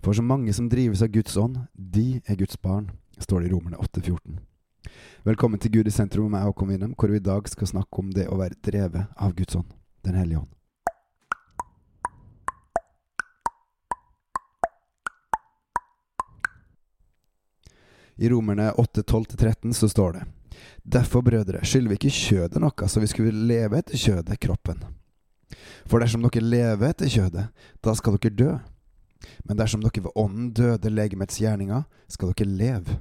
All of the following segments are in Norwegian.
For så mange som drives av Guds ånd, de er Guds barn, står det i Romerne 8,14. Velkommen til Gud i sentrum med meg, Håkon Winnem, hvor vi i dag skal snakke om det å være drevet av Guds ånd, Den hellige ånd. I Romerne 8,12-13 så står det Derfor, brødre, skylder vi ikke kjødet noe, så vi skulle leve etter kjødet, kroppen. For dersom dere lever etter kjødet, da skal dere dø. Men dersom dere ved ånden døde legemets gjerninger, skal dere leve.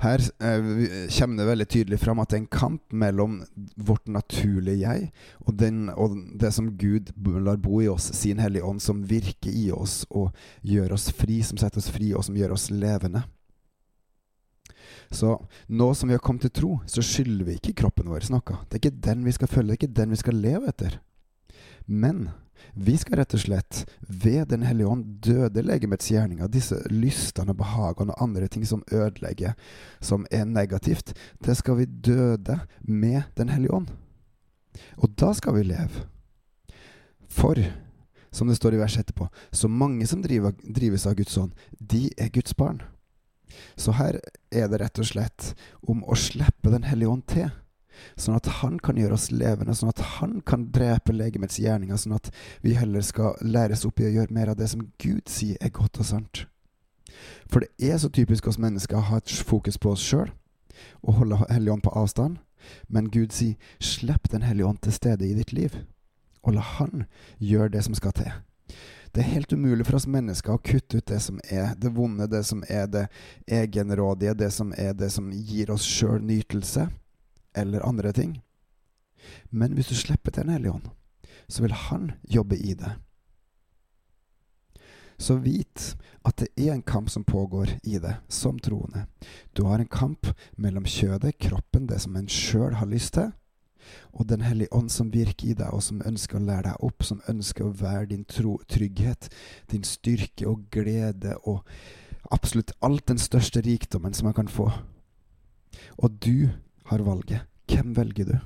Her eh, kommer det veldig tydelig fram at det er en kamp mellom vårt naturlige jeg og, den, og det som Gud lar bo i oss, sin Hellige Ånd, som virker i oss og gjør oss fri, som setter oss fri, og som gjør oss levende. Så nå som vi har kommet til tro, så skylder vi ikke kroppen vår noe. Det er ikke den vi skal følge, det er ikke den vi skal leve etter. Men vi skal rett og slett ved Den hellige ånd døde legemets gjerninger, disse lystene behagene og andre ting som ødelegger, som er negativt. Det skal vi døde med Den hellige ånd. Og da skal vi leve. For, som det står i verset etterpå, så mange som driver, drives av Guds ånd, de er Guds barn. Så her er det rett og slett om å slippe Den hellige ånd til. Sånn at han kan gjøre oss levende, sånn at han kan drepe legemets gjerninger, sånn at vi heller skal læres opp i å gjøre mer av det som Gud sier er godt og sant. For det er så typisk oss mennesker å ha et fokus på oss sjøl og holde Hellig Ånd på avstand, men Gud sier 'slipp Den hellige ånd til stede i ditt liv', og la Han gjøre det som skal til. Det er helt umulig for oss mennesker å kutte ut det som er det vonde, det som er det egenrådige, det som er det som gir oss sjøl nytelse eller andre ting. Men hvis du slipper til Den hellige ånd, så vil Han jobbe i det. Så vit at det er en kamp som pågår i det, som troende. Du har en kamp mellom kjødet, kroppen, det som en sjøl har lyst til, og Den hellige ånd som virker i deg, og som ønsker å lære deg opp, som ønsker å være din tro, trygghet, din styrke og glede og absolutt alt den største rikdommen som man kan få. Og du har valget. Hvem velger du?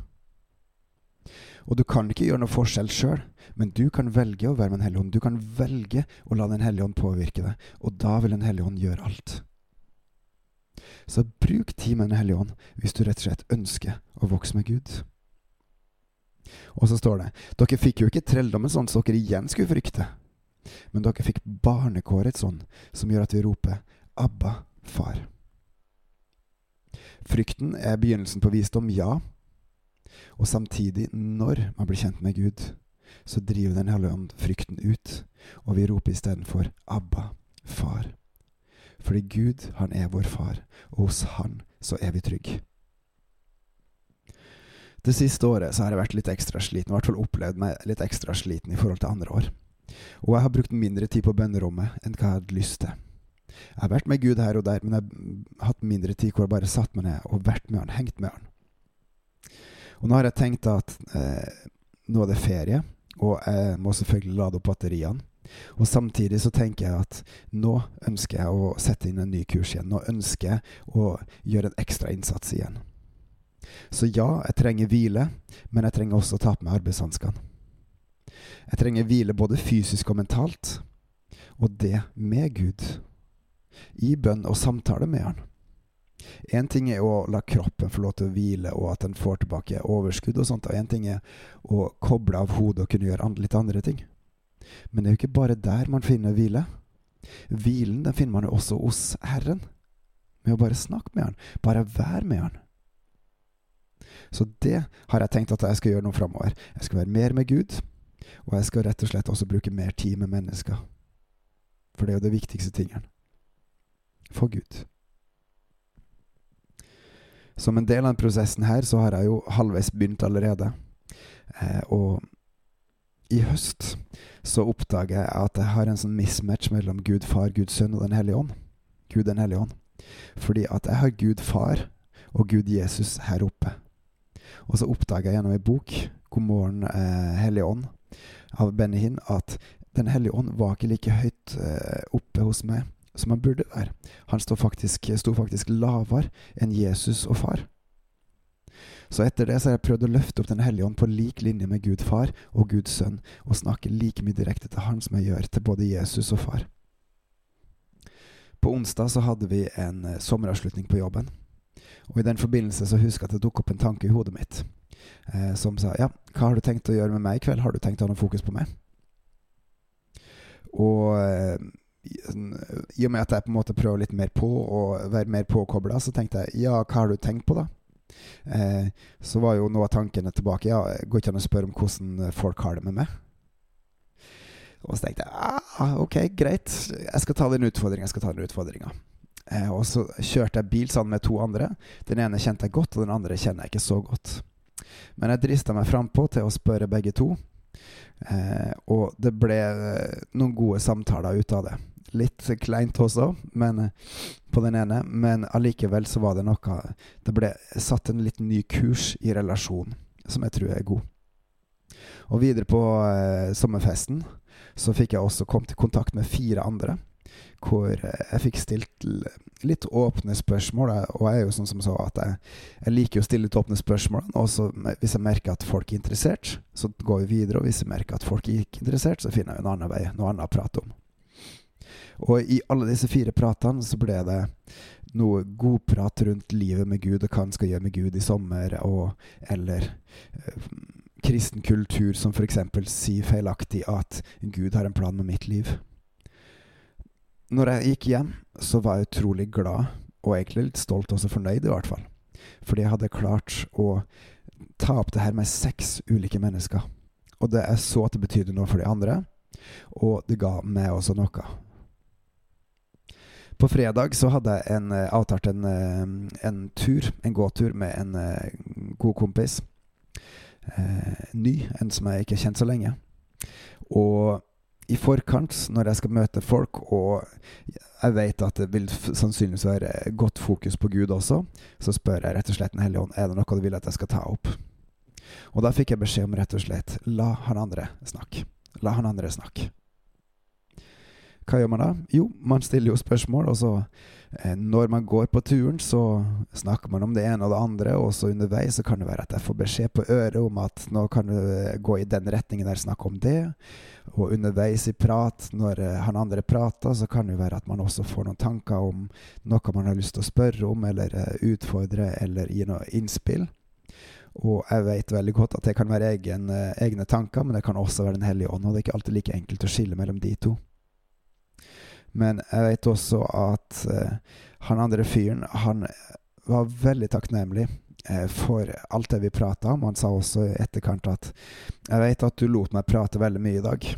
Og du kan ikke gjøre noe forskjell sjøl, men du kan velge å være med Den hellige ånd. Du kan velge å la Den hellige ånd påvirke deg, og da vil Den hellige ånd gjøre alt. Så bruk tid med Den hellige ånd hvis du rett og slett ønsker å vokse med Gud. Og så står det dere fikk jo ikke trelldommen sånn så dere igjen skulle frykte, men dere fikk barnekåret sånn som gjør at vi roper Abba, far. Frykten er begynnelsen på visdom, ja. Og samtidig, når man blir kjent med Gud, så driver Den hellige ånd frykten ut, og vi roper istedenfor Abba, far. Fordi Gud, han er vår far, og hos han så er vi trygge. Det siste året så har jeg vært litt ekstra sliten, i hvert fall opplevd meg litt ekstra sliten i forhold til andre år. Og jeg har brukt mindre tid på bønnerommet enn hva jeg hadde lyst til. Jeg har vært med Gud her og der, men jeg har hatt mindre tid hvor jeg bare satt meg ned og vært med han, hengt med han. Og nå har jeg tenkt at eh, nå er det ferie, og jeg må selvfølgelig lade opp batteriene. Og samtidig så tenker jeg at nå ønsker jeg å sette inn en ny kurs igjen. Nå ønsker jeg å gjøre en ekstra innsats igjen. Så ja, jeg trenger hvile, men jeg trenger også å ta på meg arbeidshanskene. Jeg trenger hvile både fysisk og mentalt, og det med Gud. I bønn og samtale med Han. Én ting er å la kroppen få lov til å hvile, og at den får tilbake overskudd og sånt, og én ting er å koble av hodet og kunne gjøre litt andre ting. Men det er jo ikke bare der man finner hvile. Hvilen den finner man jo også hos Herren. Med å bare snakke med Han, bare være med Han. Så det har jeg tenkt at jeg skal gjøre noe framover. Jeg skal være mer med Gud, og jeg skal rett og slett også bruke mer tid med mennesker. For det er jo det viktigste tingen. For Gud. Som en del av den prosessen her, så har jeg jo halvveis begynt allerede. Eh, og i høst så oppdager jeg at jeg har en sånn mismatch mellom Gud far, Gud sønn og Den hellige ånd. Gud den hellige ånd. Fordi at jeg har Gud far og Gud Jesus her oppe. Og så oppdager jeg gjennom ei bok, 'God morgen, eh, Hellige Ånd', av Benny Hinn, at Den hellige ånd var ikke like høyt eh, oppe hos meg som han burde være. Han sto faktisk, sto faktisk lavere enn Jesus og far. Så etter det så har jeg prøvd å løfte opp Den hellige ånd på lik linje med Gud far og Guds sønn, og snakke like mye direkte til han som jeg gjør til både Jesus og far. På onsdag så hadde vi en eh, sommeravslutning på jobben. Og i den forbindelse så husker jeg at det dukket opp en tanke i hodet mitt eh, som sa ja, hva har du tenkt å gjøre med meg i kveld? Har du tenkt å ha noe fokus på meg? Og eh, i og med at jeg på en måte prøver litt mer på og være mer påkobla, så tenkte jeg ja, hva har du tenkt på, da? Eh, så var jo noe av tankene tilbake ja, går ikke an å spørre om hvordan folk har det med meg. Og så tenkte jeg ah, ok, greit, jeg skal ta den utfordringa, jeg skal ta den utfordringa. Eh, og så kjørte jeg bil sammen med to andre. Den ene kjente jeg godt, og den andre kjenner jeg ikke så godt. Men jeg drista meg frampå til å spørre begge to. Eh, og det ble eh, noen gode samtaler ut av det. Litt kleint også, men eh, på den ene. Men allikevel så var det noe Det ble satt en litt ny kurs i relasjonen, som jeg tror er god. Og videre på eh, sommerfesten så fikk jeg også kommet i kontakt med fire andre. Hvor eh, jeg fikk stilt litt åpne spørsmål. Og jeg er jo sånn som så at jeg, jeg liker å stille litt åpne spørsmål. Og så hvis jeg merker at folk er interessert, så går vi videre. Og hvis jeg merker at folk er ikke interessert, så finner jeg en annen vei, noe annet å prate om. Og i alle disse fire pratene så ble det noe godprat rundt livet med Gud og hva han skal gjøre med Gud i sommer, og, eller eh, kristen kultur som f.eks. sier feilaktig at Gud har en plan med mitt liv. Når jeg gikk hjem, så var jeg utrolig glad, og egentlig litt stolt og fornøyd, i hvert fall. Fordi jeg hadde klart å ta opp det her med seks ulike mennesker. Og det jeg så at det betydde noe for de andre, og det ga meg også noe. På fredag så hadde jeg en, eh, avtalt en, eh, en tur, en gåtur, med en eh, god kompis. Eh, ny, en som jeg ikke har kjent så lenge. Og i forkant, når jeg skal møte folk, og jeg vet at det vil sannsynligvis være godt fokus på Gud også, så spør jeg rett og slett Den hellige ånd er det noe du vil at jeg skal ta opp. Og da fikk jeg beskjed om rett og slett la han andre snakke. La han andre snakke. Hva gjør man da? Jo, man stiller jo spørsmål, og så eh, når man går på turen, så snakker man om det ene og det andre, og så underveis så kan det være at jeg får beskjed på øret om at nå kan du gå i den retningen der, snakke om det. Og underveis i prat, når eh, han andre prater, så kan det være at man også får noen tanker om noe man har lyst til å spørre om, eller eh, utfordre, eller gi noe innspill. Og jeg vet veldig godt at det kan være egen, egne tanker, men det kan også være Den hellige ånd, og det er ikke alltid like enkelt å skille mellom de to. Men jeg vet også at uh, han andre fyren, han var veldig takknemlig uh, for alt det vi prata om. Han sa også i etterkant at 'Jeg vet at du lot meg prate veldig mye i dag',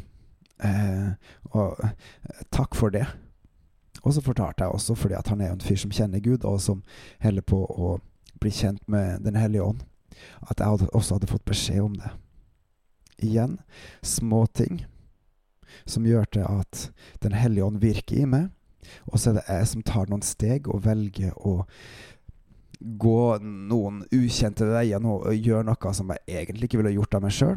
uh, og takk for det. Og så fortalte jeg også, fordi at han er jo en fyr som kjenner Gud, og som holder på å bli kjent med Den hellige ånd, at jeg også hadde fått beskjed om det. Igjen små ting som gjør til at Den hellige ånd virker i meg. Og så er det jeg som tar noen steg og velger å gå noen ukjente veier og gjøre noe som jeg egentlig ikke ville gjort av meg sjøl.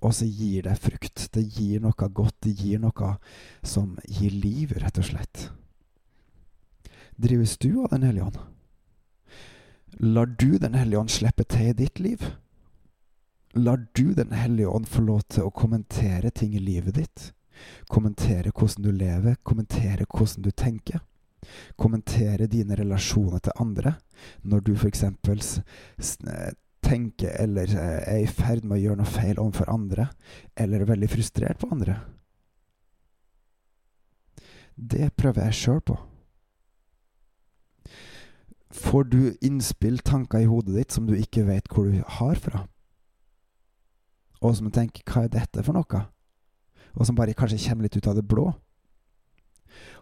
Og så gir det frukt. Det gir noe godt. Det gir noe som gir liv, rett og slett. Drives du av Den hellige ånd? Lar du Den hellige ånd slippe til i ditt liv? Lar du Den hellige ånd få lov til å kommentere ting i livet ditt? Kommentere hvordan du lever, kommentere hvordan du tenker. Kommentere dine relasjoner til andre. Når du f.eks. Tenker eller eh, er i ferd med å gjøre noe feil overfor andre, eller er veldig frustrert på andre. Det prøver jeg sjøl på. Får du innspill, tanker i hodet ditt som du ikke vet hvor du har fra? Og som du tenker 'hva er dette for noe'? Og som bare kanskje kommer litt ut av det blå,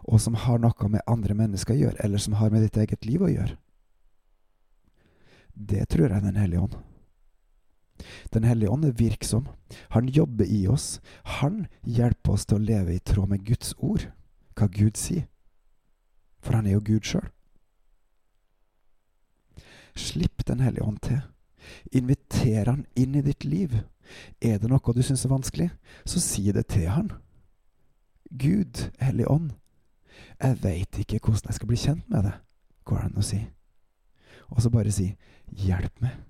og som har noe med andre mennesker å gjøre, eller som har med ditt eget liv å gjøre. Det tror jeg Den hellige ånd. Den hellige ånd er virksom. Han jobber i oss. Han hjelper oss til å leve i tråd med Guds ord, hva Gud sier. For han er jo Gud sjøl. Slipp Den hellige ånd til. Inviter han inn i ditt liv. Er det noe du syns er vanskelig, så si det til han. Gud, Hellig Ånd, jeg veit ikke hvordan jeg skal bli kjent med det, går det an å si. Og så bare si 'hjelp meg'.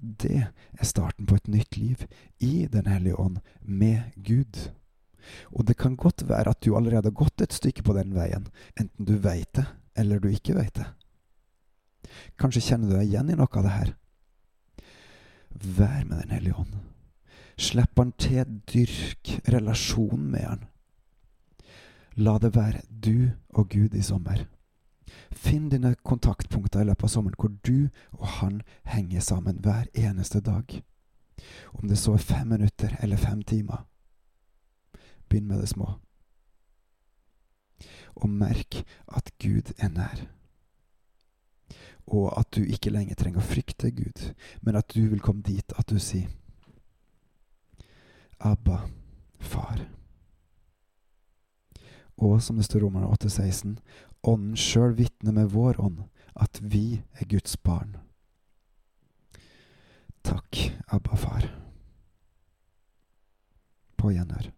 det er starten på et nytt liv i Den hellige ånd, med Gud. Og det kan godt være at du allerede har gått et stykke på den veien, enten du veit det eller du ikke veit det. Kanskje kjenner du deg igjen i noe av det her. Vær med Den hellige ånd. Slipp han til, dyrk relasjonen med han. La det være du og Gud i sommer. Finn dine kontaktpunkter i løpet av sommeren hvor du og han henger sammen hver eneste dag. Om det så er fem minutter eller fem timer. Begynn med det små. Og merk at Gud er nær. Og at du ikke lenger trenger å frykte Gud, men at du vil komme dit at du sier Abba, far. Og som det står i Romerne 8,16, Ånden sjøl vitner med vår ånd at vi er Guds barn. Takk, Abba, far. På gjenhør.